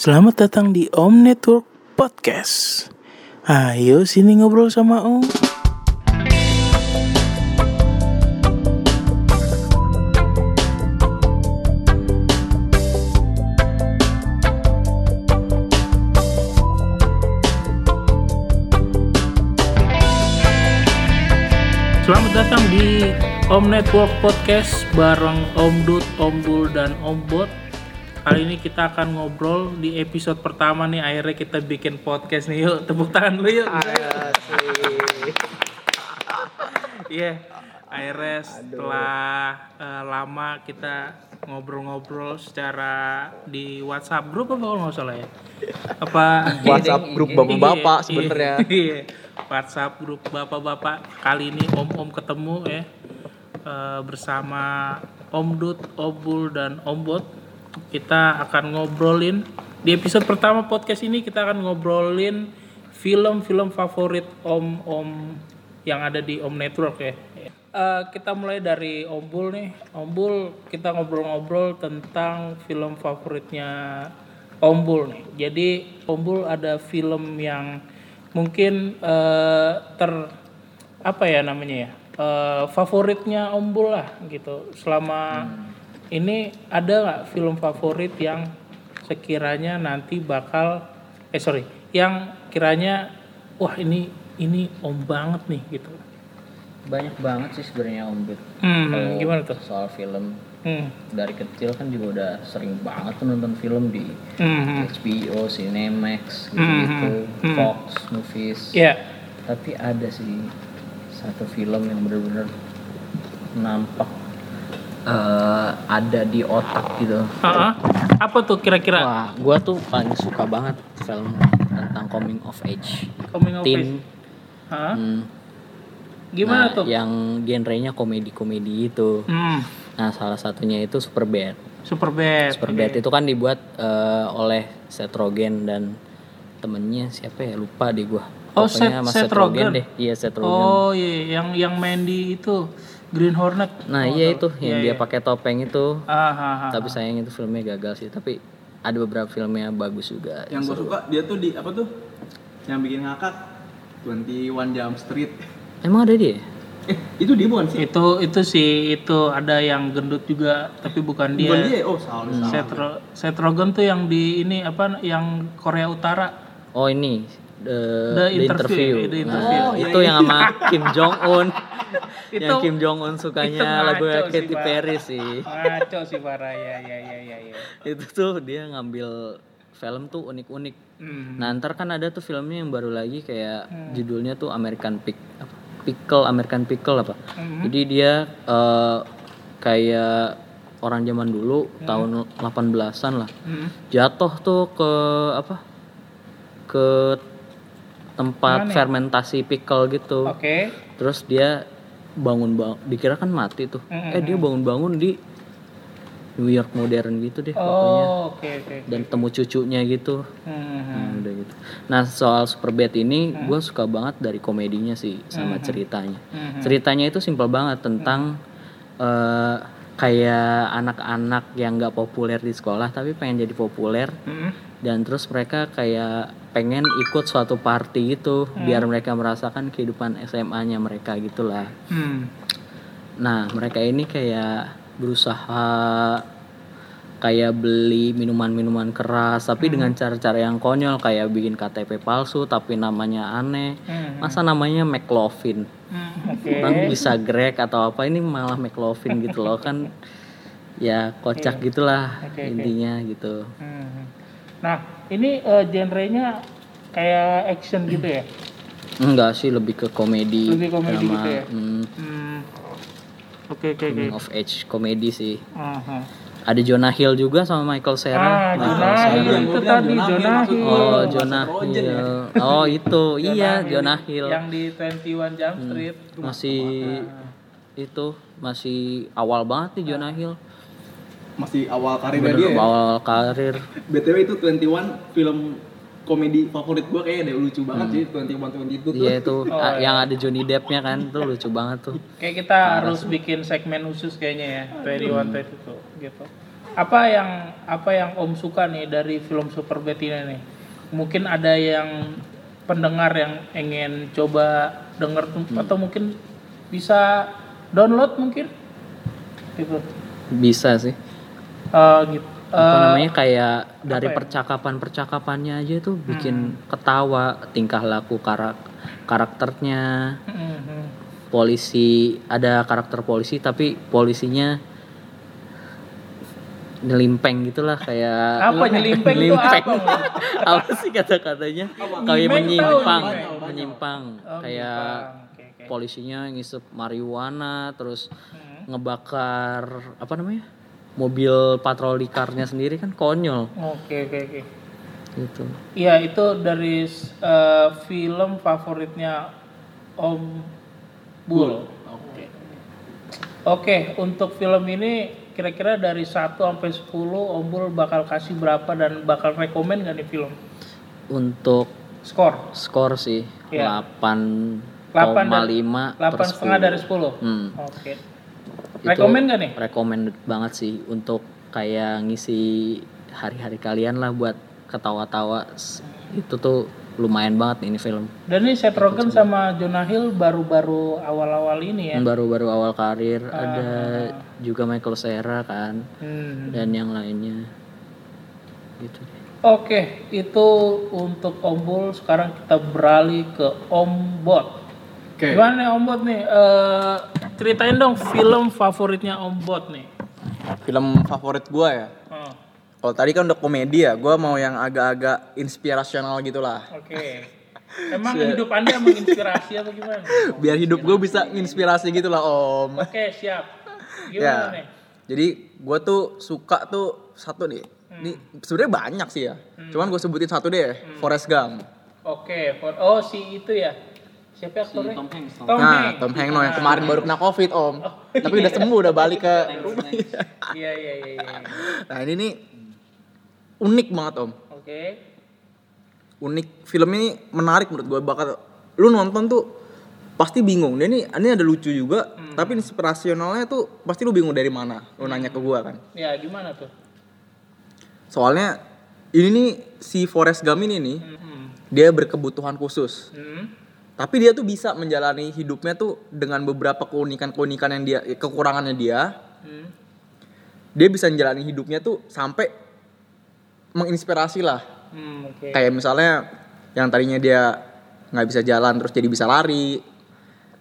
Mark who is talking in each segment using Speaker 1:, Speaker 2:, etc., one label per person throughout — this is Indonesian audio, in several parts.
Speaker 1: Selamat datang di Om Network Podcast. Ayo sini ngobrol sama Om. Selamat datang di Om Network Podcast bareng Om Dut, Om Bul, dan Om Bot. Kali ini kita akan ngobrol di episode pertama nih akhirnya kita bikin podcast nih yuk tepuk tangan dulu yuk. Iya, akhirnya setelah eh, lama kita ngobrol-ngobrol secara di WhatsApp grup apa kalau nggak salah ya? Apa
Speaker 2: WhatsApp grup bapak-bapak
Speaker 1: Iya,
Speaker 2: sebenarnya.
Speaker 1: Iya, WhatsApp grup bapak-bapak kali ini om-om ketemu ya eh, bersama Om Dut, Om Bul dan Om Bot. Kita akan ngobrolin di episode pertama podcast ini kita akan ngobrolin film-film favorit om-om yang ada di Om Network ya. Eh, kita mulai dari Om Bul nih. Om Bul kita ngobrol-ngobrol tentang film favoritnya Om Bul nih. Jadi Om Bul ada film yang mungkin eh, ter apa ya namanya ya eh, favoritnya Om Bul lah gitu. Selama ini ada nggak film favorit yang sekiranya nanti bakal eh sorry yang kiranya wah ini ini Om banget nih gitu.
Speaker 2: banyak banget sih sebenarnya Om Bud
Speaker 1: Hmm, gimana tuh?
Speaker 2: soal film
Speaker 1: Hmm.
Speaker 2: dari kecil kan juga udah sering banget tuh nonton film di
Speaker 1: Hmm.
Speaker 2: HBO, Cinemax gitu-gitu,
Speaker 1: Hmm.
Speaker 2: Fox, Movies.
Speaker 1: Ya.
Speaker 2: Tapi ada sih satu film yang bener-bener nampak eh, ada di otak gitu.
Speaker 1: Ah. Apa tuh kira-kira
Speaker 2: Wah, gua tuh paling suka banget film tentang coming of age.
Speaker 1: coming of age?
Speaker 2: Teen.
Speaker 1: Hah?
Speaker 2: Hmm.
Speaker 1: Gimana
Speaker 2: Nah,
Speaker 1: tuh?
Speaker 2: Yang genrenya komedi-komedi itu.
Speaker 1: Hmm.
Speaker 2: Nah, salah satunya itu Superbad.
Speaker 1: Superbad.
Speaker 2: Superbad
Speaker 1: Oke.
Speaker 2: itu kan dibuat eh, oleh Seth Rogen dan temennya siapa ya lupa di gua.
Speaker 1: Oh,
Speaker 2: Pokoknya
Speaker 1: Seth-
Speaker 2: sama
Speaker 1: Seth Rogen.
Speaker 2: deh. Iya, Seth Rogen.
Speaker 1: Oh iya, yang yang Mandy itu Green Hornet.
Speaker 2: Nah,
Speaker 1: Oh,
Speaker 2: iya
Speaker 1: tahu.
Speaker 2: itu yang
Speaker 1: Iya,
Speaker 2: dia
Speaker 1: iya.
Speaker 2: pakai topeng itu.
Speaker 1: Ah, ah, ah,
Speaker 2: Tapi sayang itu filmnya gagal sih, tapi ada beberapa filmnya bagus juga.
Speaker 3: yang gue suka dia tuh di apa tuh yang bikin ngakak 21 Jump Street
Speaker 2: Emang ada dia?
Speaker 3: eh itu dia bukan sih
Speaker 1: Itu itu sih itu ada yang gendut juga tapi bukan dia.
Speaker 3: bukan dia oh salah salah
Speaker 1: Seth, Ro- Seth Rogen tuh yang di ini apa yang Korea Utara.
Speaker 2: Oh, ini The,
Speaker 1: The
Speaker 2: The
Speaker 1: Interview,
Speaker 2: Interview.
Speaker 1: The
Speaker 2: Nah,
Speaker 1: Interview.
Speaker 3: Oh, iya,
Speaker 2: itu
Speaker 3: iya.
Speaker 2: yang sama Kim Jong Un. yang
Speaker 1: Itu-
Speaker 2: Kim Jong Un sukanya lagu Katy. Perry sih.
Speaker 1: Ngaco sih parah ya ya ya ya ya.
Speaker 2: itu tuh dia ngambil film tuh unik-unik.
Speaker 1: Hmm.
Speaker 2: Nah ntar kan ada tuh filmnya yang baru lagi kayak judulnya tuh American Pick, apa? Pickle American Pickle apa.
Speaker 1: Hmm.
Speaker 2: Jadi dia eh, kayak orang zaman dulu tahun 18-an lah.
Speaker 1: Hmm.
Speaker 2: Jatuh tuh ke apa? Ke tempat
Speaker 1: Mana ya?
Speaker 2: fermentasi pickle gitu.
Speaker 1: Oke.
Speaker 2: Terus dia bangun bang dikira kan mati tuh.
Speaker 1: Mm-mm.
Speaker 2: Eh dia bangun-bangun di New York modern gitu deh pokoknya
Speaker 1: Oh, oke oke.
Speaker 2: dan temu cucunya gitu
Speaker 1: Hmm.
Speaker 2: Nah, udah gitu. Nah soal Superbad ini gue suka banget dari komedinya sih sama ceritanya.
Speaker 1: Hmm.
Speaker 2: Ceritanya itu simpel banget tentang eh, kayak anak-anak yang nggak populer di sekolah tapi pengen jadi populer
Speaker 1: Hmm.
Speaker 2: dan terus mereka kayak pengen ikut suatu party gitu biar mereka merasakan kehidupan SMA-nya mereka gitulah.
Speaker 1: Hmm.
Speaker 2: Nah, mereka ini kayak berusaha kayak beli minuman-minuman keras tapi dengan cara-cara yang konyol kayak bikin KTP palsu tapi namanya aneh.
Speaker 1: Hmm.
Speaker 2: Masa namanya McLovin?
Speaker 1: Hmm, Oke.
Speaker 2: Orang bisa Greg atau apa ini malah McLovin gitu loh kan ya kocak gitulah
Speaker 1: Oke, oke.
Speaker 2: intinya gitu.
Speaker 1: Hmm. Nah, ini eh, genrenya kayak action gitu ya?
Speaker 2: Enggak sih lebih ke komedi
Speaker 1: Lebih komedi
Speaker 2: sama
Speaker 1: gitu ya?
Speaker 2: hmm,
Speaker 1: Hmm. Oke oke oke.
Speaker 2: coming of age komedi sih.
Speaker 1: Aha.
Speaker 2: Ada Jonah Hill juga sama Michael Cera.
Speaker 1: Ah,
Speaker 2: Michael
Speaker 1: Jonah
Speaker 2: Cera.
Speaker 1: Hill itu tadi
Speaker 3: Jonah Hill.
Speaker 2: Oh, Jonah? Hill. Oh, itu. iya,
Speaker 1: Hill
Speaker 2: Jonah Hill.
Speaker 1: Yang di 21 Jump Street.
Speaker 2: Masih itu masih awal banget nih Jonah Hill.
Speaker 3: Masih awal
Speaker 2: Bener
Speaker 3: dia ya
Speaker 2: awal karir.
Speaker 3: btw itu 21 film komedi favorit gue kayaknya deh lucu banget sih 21 22 tuh
Speaker 2: Iya itu
Speaker 1: Oh,
Speaker 2: a-
Speaker 1: iya.
Speaker 2: yang ada Johnny Depp-nya kan tuh lucu banget tuh.
Speaker 1: Kayak kita harus bikin segmen khusus kayaknya ya. 21 22 gitu. apa yang apa yang Om suka nih dari film Superbad ini nih? Mungkin ada yang pendengar yang ingin coba denger tuh- atau mungkin bisa download mungkin gitu.
Speaker 2: Bisa sih.
Speaker 1: Eh, gitu.
Speaker 2: Apa
Speaker 1: Eh,
Speaker 2: namanya kayak dari
Speaker 1: ya?
Speaker 2: percakapan-percakapannya aja tuh bikin ketawa, tingkah laku karak karakternya.
Speaker 1: mm, mm.
Speaker 2: polisi ada karakter polisi tapi polisinya nyelimpeng gitulah kayak
Speaker 1: Apa nyelimpeng itu
Speaker 2: Nyelimpeng.
Speaker 1: apa?
Speaker 2: Apa sih kata-katanya kayak menyimpang
Speaker 1: tahu,
Speaker 2: menyimpang
Speaker 1: Oh,
Speaker 2: kayak.
Speaker 1: Oke, oke.
Speaker 2: polisinya ngisep marijuana terus
Speaker 1: Hmm.
Speaker 2: ngebakar apa namanya mobil patroli karnya sendiri kan konyol
Speaker 1: Oke oke oke.
Speaker 2: gitu
Speaker 1: Iya itu dari eh, film favoritnya Om Bul. Oke. Oke untuk film ini kira-kira dari 1 sampai 10 Om Bul bakal kasih berapa dan bakal rekomen gak nih film?
Speaker 2: untuk
Speaker 1: Skor
Speaker 2: skor sih
Speaker 1: Iya.
Speaker 2: 8,5
Speaker 1: 8
Speaker 2: per
Speaker 1: delapan setengah
Speaker 2: 10.
Speaker 1: dari 10.
Speaker 2: Hmm.
Speaker 1: Oke.
Speaker 2: Itu
Speaker 1: Rekomen gak nih?
Speaker 2: recommended banget sih untuk kayak ngisi hari-hari kalian lah buat ketawa-tawa itu tuh lumayan banget nih ini film
Speaker 1: Dan ini Seth Rogen sama Jonah Hill baru-baru awal-awal ini ya.
Speaker 2: baru-baru awal karir ada juga Michael Cera kan
Speaker 1: Hmm.
Speaker 2: dan yang lainnya gitu deh.
Speaker 1: Oke, itu untuk Om Bul. Sekarang kita beralih ke Om Bot.
Speaker 3: Oke.
Speaker 1: Gimana nih Om Bot nih? Eh, ceritain dong film favoritnya Om Bot nih.
Speaker 3: Film favorit gua ya.
Speaker 1: Oh,
Speaker 3: Kalau tadi kan udah komedi ya, gua mau yang agak-agak inspirasional gitulah.
Speaker 1: Oke. Emang hidup Anda menginspirasi apa gimana?
Speaker 3: Biar hidup gue bisa inspirasi gitu lah om.
Speaker 1: Oke, siap.
Speaker 3: ya.
Speaker 1: Gimana nih?
Speaker 3: Jadi gue tuh suka tuh satu nih. Ini sebenarnya banyak sih ya. Cuman gue sebutin satu deh, Forrest Gump.
Speaker 1: Oke, for- oh si itu ya. Siapa aktornya?
Speaker 2: Tom Hanks, Tom.
Speaker 1: Tom
Speaker 3: nah,
Speaker 1: Hanks.
Speaker 3: Tom Hanks no, yang kemarin baru kena covid om. Tapi udah sembuh, udah balik ke rumah.
Speaker 1: Iya, iya, iya, iya.
Speaker 3: nah ini nih unik banget om.
Speaker 1: Oke.
Speaker 3: Unik film ini menarik menurut gue. Bakal lu nonton tuh pasti bingung. Dan ini ini ada lucu juga, tapi inspirasionalnya tuh pasti lu bingung dari mana. Lu nanya ke gue kan.
Speaker 1: Ya, gimana tuh?
Speaker 3: Soalnya ini nih si Forrest Gump ini nih
Speaker 1: Hmm.
Speaker 3: dia berkebutuhan khusus.
Speaker 1: Hmm.
Speaker 3: Tapi dia tuh bisa menjalani hidupnya tuh dengan beberapa keunikan-keunikan yang dia kekurangannya dia.
Speaker 1: Hmm.
Speaker 3: Dia bisa menjalani hidupnya tuh sampai menginspirasi lah.
Speaker 1: Hmm, oke.
Speaker 3: Kayak misalnya yang tadinya dia nggak bisa jalan terus jadi bisa lari.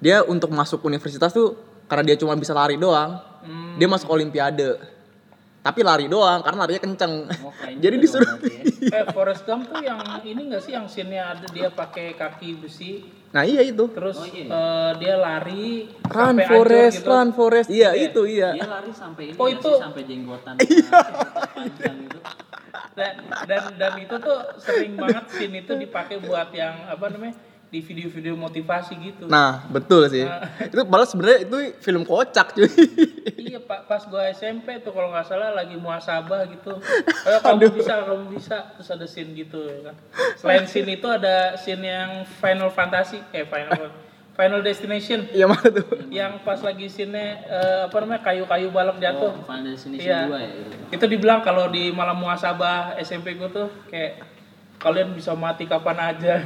Speaker 3: Dia untuk masuk universitas tuh karena dia cuma bisa lari doang.
Speaker 1: Hmm.
Speaker 3: Dia masuk olimpiade. Tapi lari doang karena larinya kenceng.
Speaker 2: Oh,
Speaker 3: jadi
Speaker 2: itu
Speaker 3: disuruh
Speaker 2: ya.
Speaker 1: Eh, Forrest Gump tuh yang ini gak sih yang scene-nya ada dia pakai kaki besi
Speaker 3: Nah, iya itu.
Speaker 1: terus
Speaker 2: Oh, iya.
Speaker 1: eh, dia lari
Speaker 3: Run Forest,
Speaker 1: gitu.
Speaker 3: run Forest. Iya, itu iya.
Speaker 2: Dia lari sampai ini
Speaker 1: Oh, itu-
Speaker 2: sih? sampai jenggotan panjang itu.
Speaker 1: Dan, dan dan itu tuh sering banget scene itu dipakai buat yang apa namanya di video-video motivasi gitu.
Speaker 3: Nah, betul sih. itu padahal sebenarnya itu film kocak cuy.
Speaker 1: Iya pak, pas gua SMP tuh kalau nggak salah lagi muasabah gitu. Ayo kamu bisa, kamu bisa. Terus ada scene gitu ya kan. Selain scene itu ada scene yang Final Fantasy, eh Final Final Destination
Speaker 3: Iya mana tuh?
Speaker 1: yang pas lagi scene eh, apa namanya kayu-kayu balap jatuh.
Speaker 2: Oh, Final Destination
Speaker 1: Iya.
Speaker 2: 2 ya itu.
Speaker 1: Itu dibilang kalau di malam muasabah SMP gua tuh kayak kalian bisa mati kapan aja.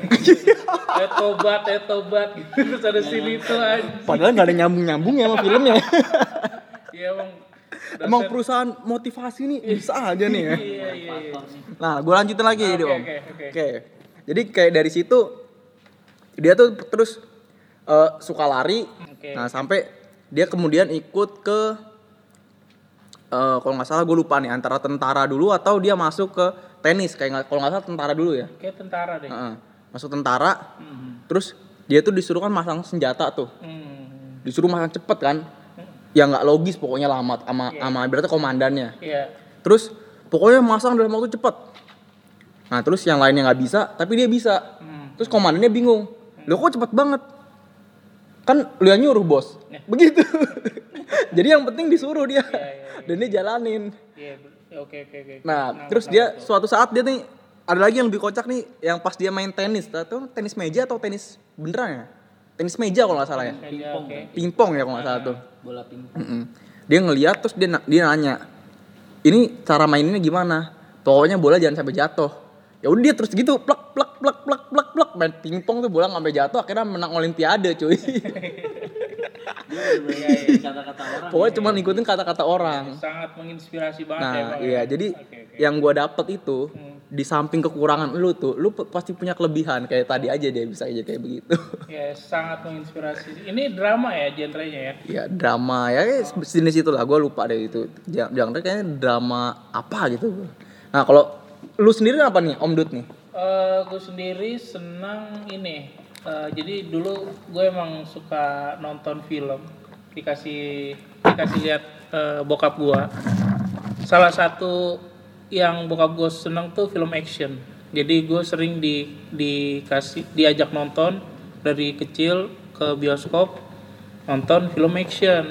Speaker 1: eh tobat, eh tobat gitu. Terus ada scene itu aja.
Speaker 3: Padahal nggak ada nyambung-nyambung ya sama filmnya.
Speaker 1: Iya emang.
Speaker 3: Emang perusahaan motivasi nih bisa aja nih ya.
Speaker 1: Iya iya iya.
Speaker 3: Nah, gue lanjutin lagi
Speaker 1: Oke,
Speaker 3: jadi om.
Speaker 1: oke, oke.
Speaker 3: Oke. Jadi kayak dari situ dia tuh terus eh, suka lari.
Speaker 1: Oke.
Speaker 3: Nah sampai dia kemudian ikut ke eh, kalau nggak salah gue lupa nih antara tentara dulu atau dia masuk ke tenis kayak kalau nggak salah tentara dulu ya.
Speaker 1: Kayak tentara deh.
Speaker 3: Heeh. Masuk tentara,
Speaker 1: Hmm.
Speaker 3: terus dia tuh disuruh kan masang senjata tuh.
Speaker 1: Hmm.
Speaker 3: Disuruh masang cepet kan. Ya nggak logis pokoknya lama sama sama berarti komandannya.
Speaker 1: Iya.
Speaker 3: Terus pokoknya masang dalam waktu cepet. Nah terus yang lainnya nggak bisa, tapi dia bisa.
Speaker 1: Hmm.
Speaker 3: Terus komandannya bingung. Lo kok cepet banget? Kan lu yang nyuruh bos.
Speaker 1: Ya.
Speaker 3: Begitu. Jadi yang penting disuruh dia.
Speaker 1: Iya, iya,
Speaker 3: Dan dia jalanin.
Speaker 1: Iya. Ber- Oke oke oke.
Speaker 3: Nah, terus dia suatu saat dia nih ada lagi yang lebih kocak nih yang pas dia main tenis atau tenis meja atau tenis beneran ya? Tenis meja kalau nggak salah ya.
Speaker 1: Meja, oke.
Speaker 3: Pingpong ya kalau nggak salah tuh.
Speaker 2: Bola pingpong.
Speaker 3: Mm-mm. Dia ngeliat terus dia na- dia nanya, ini cara maininnya gimana pokoknya bola jangan sampai jatuh ya udah dia terus gitu plak plak plak plak plak plak main pingpong tuh bola nggak sampai jatuh akhirnya menang olimpiade cuy
Speaker 2: kata-kata orang
Speaker 3: pokoknya cuma ngikutin kata-kata orang.
Speaker 1: Sangat menginspirasi banget ya
Speaker 3: nah
Speaker 1: Bang,
Speaker 3: iya.
Speaker 1: ya.
Speaker 3: jadi
Speaker 1: Oke, oke.
Speaker 3: yang gua dapet itu di samping kekurangan lu tuh lu pasti punya kelebihan. Kayak tadi aja dia bisa aja kayak begitu.
Speaker 1: Ya sangat menginspirasi. Ini drama ya genrenya ya?
Speaker 3: Ya drama ya. Kayak sejenis itu lah gue lupa deh itu. Jangan kayaknya drama apa gitu. Nah kalau lu sendiri apa nih om Dut nih?
Speaker 1: Eh, gue sendiri senang ini. Eh, jadi dulu gue emang suka nonton film. Dikasih dikasih lihat eh, bokap gue. Salah satu yang bokap gue senang tuh film action. Jadi gue sering di dikasih diajak nonton dari kecil ke bioskop nonton film action.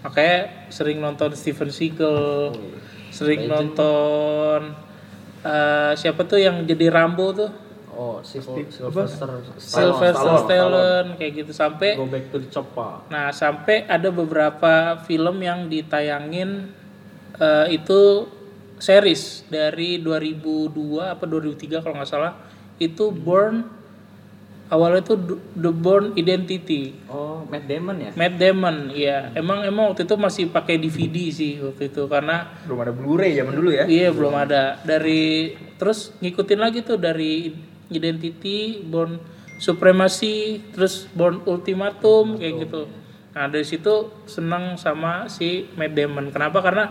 Speaker 1: Makanya sering nonton Steven Seagal, sering nonton eh, siapa tuh yang jadi Rambo tuh?
Speaker 2: Oh si Sylvester.
Speaker 1: Sylvester Stallone kayak gitu. Sampai
Speaker 2: go back to the chopper
Speaker 1: nah sampai ada beberapa film yang ditayangin eh, itu series dari 2002 apa 2003 kalau nggak salah. Itu Born awalnya itu The Born Identity.
Speaker 2: Oh Matt Damon ya?
Speaker 1: Matt Damon iya. Emang emang waktu itu masih pakai DVD sih waktu itu karena
Speaker 3: belum ada Blu-ray zaman dulu ya?
Speaker 1: Iya belum ada. Dari terus ngikutin lagi tuh dari Identity, Born Supremacy, terus Born Ultimatum kayak gitu. Nah dari situ senang sama si Matt Damon. Kenapa? Karena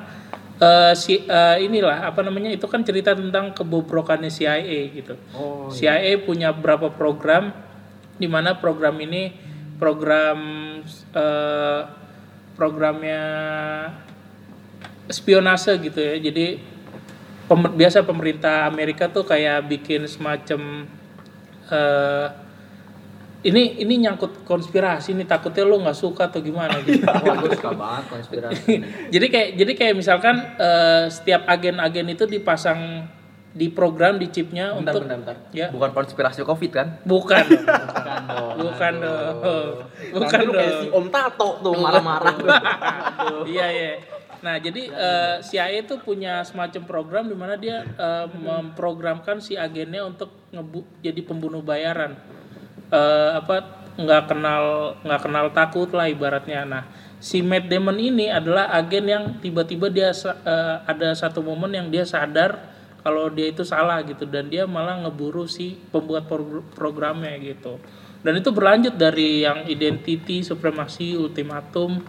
Speaker 1: eh, si eh, inilah apa namanya itu kan cerita tentang kebobrokannya CIA gitu.
Speaker 2: oh
Speaker 1: CIA punya beberapa program di mana program ini program eh, programnya spionase gitu ya. Jadi pem- biasa pemerintah Amerika tuh kayak bikin semacam eh ini ini nyangkut konspirasi nih takutnya lo nggak suka atau gimana gitu.
Speaker 2: Wah, gue suka banget konspirasi
Speaker 1: jadi kayak jadi kayak misalkan eh, setiap agen-agen itu dipasang di program di chipnya
Speaker 3: bentar,
Speaker 1: untuk
Speaker 3: bentar, bentar.
Speaker 1: ya.
Speaker 3: Bukan konspirasi covid kan?
Speaker 1: Bukan.
Speaker 2: Bukan dong.
Speaker 1: Bukan dong. Bukan dong.
Speaker 3: si om tato tuh marah-marah
Speaker 1: iya iya nah jadi eh, CIA itu punya semacam program di mana dia eh, memprogramkan si agennya untuk ngebu jadi pembunuh bayaran. Eh, apa nggak kenal nggak kenal takut lah ibaratnya. Nah si Matt Damon ini adalah agen yang tiba-tiba dia eh, ada satu momen yang dia sadar kalau dia itu salah gitu dan dia malah ngeburu si pembuat pro- programnya gitu. Dan itu berlanjut dari yang identity supremasi ultimatum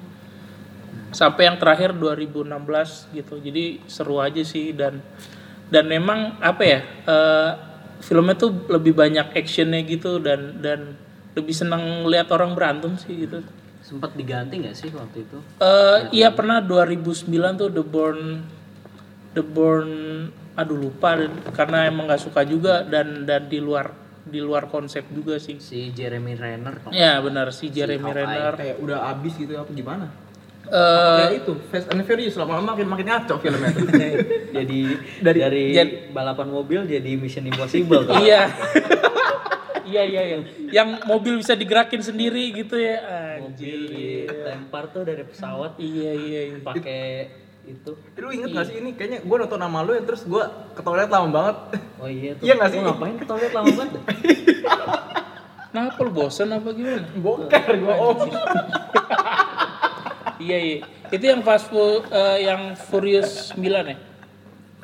Speaker 1: sampai yang terakhir 2016 gitu. Jadi seru aja sih dan dan memang apa ya eh, filmnya tuh lebih banyak actionnya gitu dan dan lebih senang lihat orang berantem sih gitu.
Speaker 2: Sempat diganti nggak sih waktu itu?
Speaker 1: Eh iya pernah 2009 tuh The Born The Born aduh lupa karena emang nggak suka juga dan dan di luar di luar konsep juga sih.
Speaker 2: Si Jeremy Renner
Speaker 1: ya benar si Jeremy
Speaker 2: Hawkeye.
Speaker 1: Renner.
Speaker 3: Kayak udah abis gitu apa gimana
Speaker 1: Eh,
Speaker 3: kayak itu Fast and Furious lama-lama makin makin ngaco filmnya.
Speaker 2: Jadi
Speaker 3: Dari-
Speaker 2: dari,
Speaker 1: Jad-
Speaker 2: balapan mobil jadi Mission Impossible tuh.
Speaker 1: iya. Iya iya iya. Yang mobil bisa digerakin sendiri gitu ya.
Speaker 2: Mobil
Speaker 1: anjir.
Speaker 2: dilempar tuh dari pesawat.
Speaker 1: Iya iya iya.
Speaker 2: pakai itu.
Speaker 3: Lu inget gak sih ini? Kayaknya gue nonton nama lu ya terus gue ke toilet lama banget.
Speaker 2: Oh iya tuh.
Speaker 3: Iya nggak sih?
Speaker 2: Lu ngapain ke toilet lama banget?
Speaker 1: Kenapa lu bosen apa gimana?
Speaker 3: bokar gue om
Speaker 1: iya iya. Itu yang fast food eh, yang Furious 9 ya?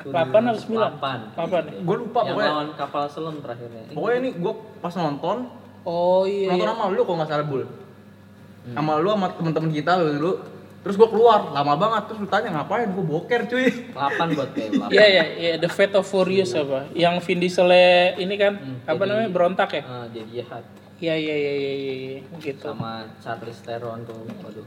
Speaker 1: 8 atau 9?
Speaker 2: Delapan.
Speaker 1: 8 ya?
Speaker 3: gue lupa
Speaker 2: yang
Speaker 3: pokoknya
Speaker 2: lawan kapal selam terakhirnya
Speaker 3: pokoknya ini gue pas nonton
Speaker 1: Oh iya.
Speaker 3: nonton
Speaker 1: iya.
Speaker 3: sama lu kalau nggak salah bul sama lu sama temen-temen kita dulu terus gue keluar lama banget terus lu tanya ngapain gue boker cuy
Speaker 2: 8 buat kayak 8
Speaker 1: Iya iya iya The Fate of Furious apa? Yang Vin Diesel ini kan apa namanya berontak ya?
Speaker 2: Ah, jadi jahat
Speaker 1: Iya iya iya iya iya iya. gitu.
Speaker 2: sama Charlize Theron tuh waduh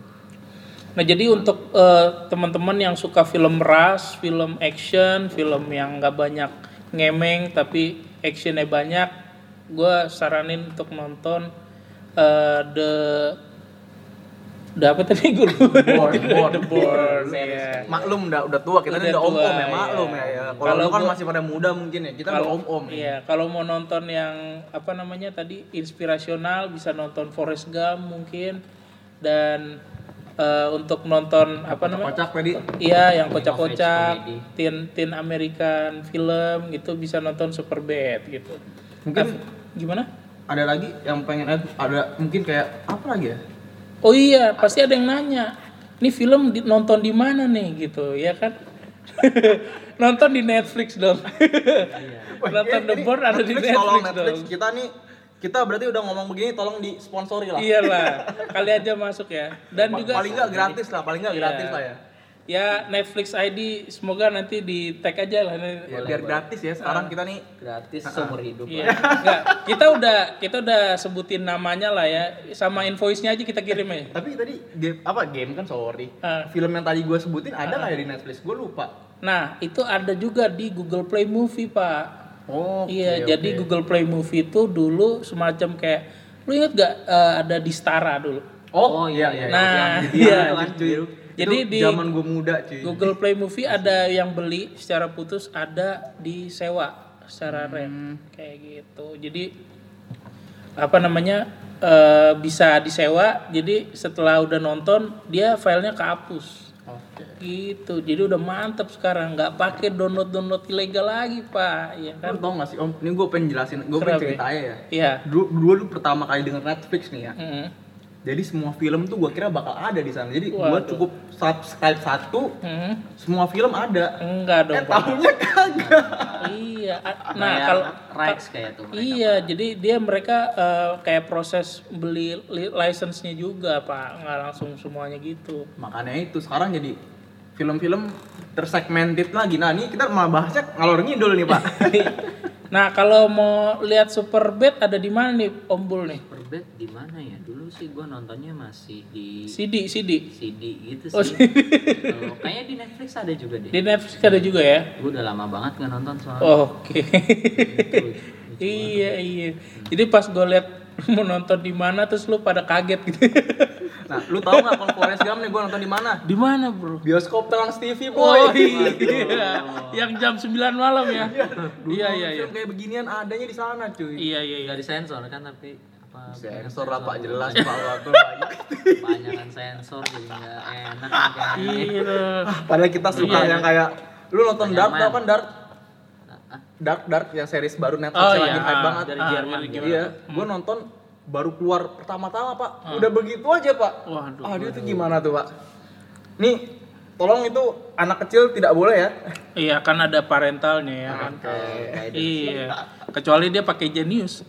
Speaker 1: Nah jadi untuk eh, teman-teman yang suka film ras, film action, film yang nggak banyak ngemeng tapi actionnya banyak, gue saranin untuk nonton eh, the the apa tadi gue lupa.
Speaker 3: Born, Born.
Speaker 1: the Born, ya.
Speaker 3: maklum udah udah tua kita
Speaker 1: Udah
Speaker 3: ini udah om om
Speaker 1: tua,
Speaker 3: ya
Speaker 1: iya.
Speaker 3: maklum ya, ya. kalau kan
Speaker 1: gua-
Speaker 3: masih pada muda mungkin ya kita udah om om
Speaker 1: Iya, kalau mau nonton yang apa namanya tadi inspirasional bisa nonton Forrest Gump mungkin dan eh, untuk nonton apa namanya?
Speaker 3: Kocak tadi.
Speaker 1: Iya, yang kocak-kocak, teen teen American film gitu bisa nonton Superbad gitu.
Speaker 3: Mungkin
Speaker 1: Eh, gimana?
Speaker 3: ada lagi yang pengen eh, ada mungkin kayak apa lagi ya?
Speaker 1: Oh iya, pasti ada yang nanya. Ini film di- nonton di mana nih gitu, ya kan? nonton di Netflix dong. nonton
Speaker 3: Ini-
Speaker 1: The Board ada di
Speaker 3: Netflix, tolong
Speaker 1: Netflix,
Speaker 3: Netflix
Speaker 1: dong.
Speaker 3: kita nih kita berarti udah ngomong begini tolong disponsori lah.
Speaker 1: Iyalah, kali aja masuk ya. Dan
Speaker 3: Pa-
Speaker 1: juga
Speaker 3: paling nggak gratis lah, paling nggak
Speaker 1: Iya.
Speaker 3: gratis lah ya.
Speaker 1: ya Netflix ID semoga nanti di tag aja lah.
Speaker 3: Ya, biar gratis ya sekarang kita nih
Speaker 2: Gratis seumur hidup
Speaker 1: Iya. Nggak, kita udah kita udah sebutin namanya lah ya, sama invoice-nya aja kita kirim ya.
Speaker 3: tapi tadi game apa game kan sorry
Speaker 1: Ah.
Speaker 3: film yang tadi gue sebutin ada nggak ya di Netflix gue lupa
Speaker 1: Nah, itu ada juga di Google Play Movie, Pak.
Speaker 3: Oh
Speaker 1: iya, jadi Google Play Movie itu dulu semacam kayak lu inget gak eh, ada di Stara dulu?
Speaker 3: oh, iya iya
Speaker 1: Nah,
Speaker 3: yang
Speaker 1: iya.
Speaker 3: kan, cuy.
Speaker 1: Jadi
Speaker 3: Itu
Speaker 1: di-
Speaker 3: zaman gue muda cuy
Speaker 1: Google Play Movie ada yang beli secara putus, ada di sewa secara rent kayak gitu. Jadi apa namanya eh, bisa disewa. Jadi setelah udah nonton dia filenya kehapus.
Speaker 3: Oke
Speaker 1: Gitu. Jadi udah mantep sekarang nggak pakai download download ilegal lagi pak, ya
Speaker 3: Lu
Speaker 1: kan?
Speaker 3: tau gak sih om ini gue pengen jelasin gue pengen
Speaker 1: Kenapa ya?
Speaker 3: ya
Speaker 1: Iya.
Speaker 3: dulu dulu pertama kali denger Netflix nih ya
Speaker 1: Mm.
Speaker 3: Jadi semua film tuh gue kira bakal ada di sana jadi gue cukup subscribe satu
Speaker 1: Mm.
Speaker 3: semua film ada
Speaker 1: Enggak dong.
Speaker 3: eh
Speaker 1: Pak.
Speaker 3: tahunya kagak
Speaker 1: Iya. Nah kalau
Speaker 2: rights kayak tuh mereka.
Speaker 1: Iya, jadi dia mereka eh, kayak proses beli li- license-nya juga, Pak. Nggak langsung semuanya gitu.
Speaker 3: makanya itu sekarang jadi film-film tersegmented lagi nah ini kita malah bahasnya ngalor ngidul nih pak
Speaker 1: nah, kalau mau lihat Superbad ada di mana nih, Om Bul nih?
Speaker 2: Perbet di mana ya? Dulu sih gua nontonnya masih di
Speaker 1: CD, CD.
Speaker 2: CD gitu
Speaker 1: Oh,
Speaker 2: sih. Kalau kayaknya di Netflix ada juga deh.
Speaker 1: Di Netflix ada juga ya?
Speaker 2: Gue udah lama banget nggak nonton soalnya.
Speaker 1: Oke. iya, iya. Jadi pas gue lihat mau nonton di mana terus lu pada kaget gitu.
Speaker 3: nah lu tahu nggak kalau Forrest Gump nih gue nonton di mana
Speaker 1: di mana, Bro?
Speaker 3: bioskop Trans TV
Speaker 1: Oh
Speaker 3: boy
Speaker 1: iya, yang jam 9 malam ya.
Speaker 3: Dulu
Speaker 1: Iya, iya, iya.
Speaker 3: film kayak beginian adanya di sana cuy
Speaker 1: Iya, iya, iya.
Speaker 2: Nggak disensor kan tapi apa
Speaker 3: sensor lah pak jelas
Speaker 2: Iya.
Speaker 3: pak waktu banyak
Speaker 2: banyak kan sensor jadi nggak enak.
Speaker 1: Iya.
Speaker 3: padahal kita suka
Speaker 1: Iya.
Speaker 3: yang kayak lu nonton Dark tau kan Dark
Speaker 2: Ah,
Speaker 3: Dark Dark yang series baru Netflix
Speaker 1: Oh, iya.
Speaker 3: lagi hype
Speaker 1: Ah,
Speaker 3: banget
Speaker 2: dari
Speaker 1: Ah,
Speaker 2: Jerman gitu.
Speaker 3: Iya, gue nonton baru keluar pertama-tama pak, udah begitu aja pak.
Speaker 1: Waduh,
Speaker 3: ah dia tuh gimana tuh pak? Nih, tolong itu anak kecil tidak boleh ya.
Speaker 1: Iya kan ada parentalnya ya kan.
Speaker 2: kayak
Speaker 1: Iya. Kecuali dia pakai Genius.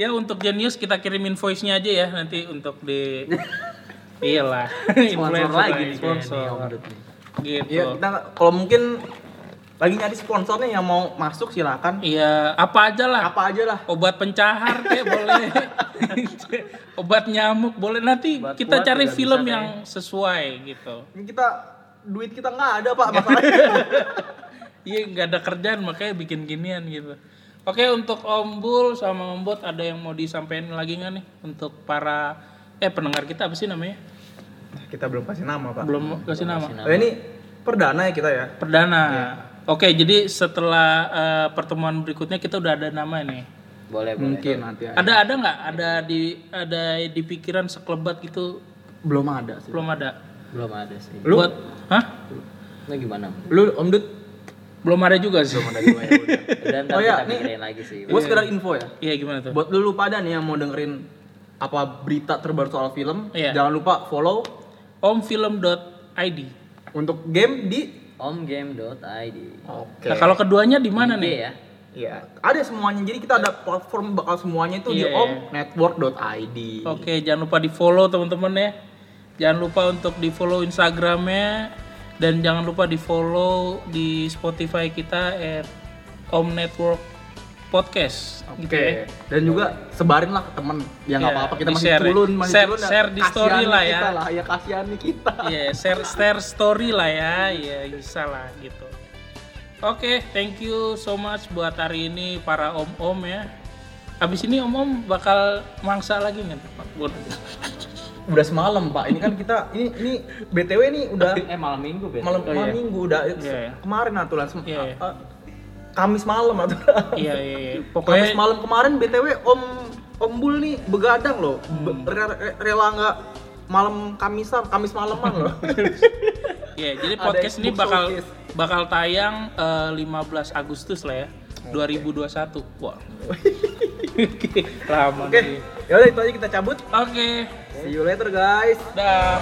Speaker 1: Ya untuk Genius kita kirimin voice-nya aja ya nanti untuk di Iyalah.
Speaker 2: sponsor
Speaker 1: influencer
Speaker 2: lagi nih
Speaker 1: sponsor. Gitu.
Speaker 3: Iya, kita kalau mungkin lagi nyari sponsornya yang mau masuk silakan.
Speaker 1: Iya, apa aja lah.
Speaker 3: Apa aja lah.
Speaker 1: Obat pencahar kayak boleh. Obat nyamuk boleh nanti
Speaker 3: Obat
Speaker 1: kita
Speaker 3: kuat
Speaker 1: cari film yang sesuai gitu.
Speaker 3: Ini kita duit kita nggak ada pak masalahnya.
Speaker 1: Iya nggak ada kerjaan makanya bikin ginian gitu. Oke untuk Om Bul sama Om Bot ada yang mau disampaikan lagi nggak nih untuk para eh pendengar kita apa sih namanya?
Speaker 3: kita belum kasih nama pak.
Speaker 1: Belum kasih nama.
Speaker 2: Kasih
Speaker 3: Oh, ini perdana ya kita ya.
Speaker 1: Perdana.
Speaker 3: Iya.
Speaker 1: Oke jadi setelah eh, pertemuan berikutnya kita udah ada nama nih.
Speaker 2: boleh boleh
Speaker 3: Mungkin nanti ya.
Speaker 1: Ada ada nggak ada di ada di pikiran sekelebat gitu
Speaker 3: Belum ada sih.
Speaker 1: belum ada.
Speaker 2: belum ada sih
Speaker 3: Lu,
Speaker 1: Buat hah?
Speaker 2: Nah gimana
Speaker 3: lu Om Dut
Speaker 1: Belum ada juga sih.
Speaker 3: belum ada juga ya udah. Oh, iya,
Speaker 2: kita
Speaker 3: nih.
Speaker 2: lagi sih
Speaker 3: Gue sekedar info ya.
Speaker 1: Iya gimana tuh?
Speaker 3: Buat dulu pada nih yang mau dengerin apa berita terbaru soal film,
Speaker 1: Iya.
Speaker 3: jangan lupa follow
Speaker 1: Omfilm.id.
Speaker 3: untuk game di
Speaker 2: omgame.id
Speaker 3: Oke.
Speaker 1: Nah kalau keduanya di mana nih?
Speaker 2: ya
Speaker 3: Iya, ada semuanya. Jadi kita ada platform bakal semuanya itu di
Speaker 1: Iya.
Speaker 3: omnetwork.id.
Speaker 1: Oke, jangan lupa di follow teman-teman ya. Jangan lupa untuk di follow Instagramnya dan jangan lupa di follow di Spotify kita at Om Network Podcast.
Speaker 3: Oke.
Speaker 1: Gitu ya.
Speaker 3: Dan juga sebarin lah ke temen. Ya nggak
Speaker 1: Iya,
Speaker 3: apa-apa kita masih
Speaker 1: di-share ya.
Speaker 3: culun, masih
Speaker 1: Share-
Speaker 3: culun. ya.
Speaker 1: share di story lah ya.
Speaker 3: Kita lah, ya kasihani kita.
Speaker 1: Iya, share share story lah ya. Iya, bisa lah gitu. Oke, thank you so much buat hari ini para om-om ya. Habis ini om-om bakal mangsa lagi nggak?
Speaker 3: Udah semalam pak. Ini kan kita ini ini btw ini udah
Speaker 2: eh malam minggu bet
Speaker 3: malam
Speaker 1: Oh,
Speaker 3: malam
Speaker 1: iya.
Speaker 3: minggu udah
Speaker 1: Iya, iya.
Speaker 3: kemarin aturan sem-
Speaker 1: Iya, iya.
Speaker 3: eh, Kamis malam aturan.
Speaker 1: Iya, iya, iya.
Speaker 3: Kamis
Speaker 1: Pokoknya
Speaker 3: malam kemarin btw om Om Bul nih begadang loh, Be- re- re- rela nggak malam Kamisan, Kamis malaman loh.
Speaker 1: Ya, jadi
Speaker 3: Ada
Speaker 1: podcast ini bakal
Speaker 3: Showcase.
Speaker 1: bakal tayang eh, 15 Agustus lah ya. 2021. Wah. Lama
Speaker 3: Oke,
Speaker 1: nih.
Speaker 3: ya udah itu aja kita cabut.
Speaker 1: Oke.
Speaker 3: See you later guys.
Speaker 1: Dah.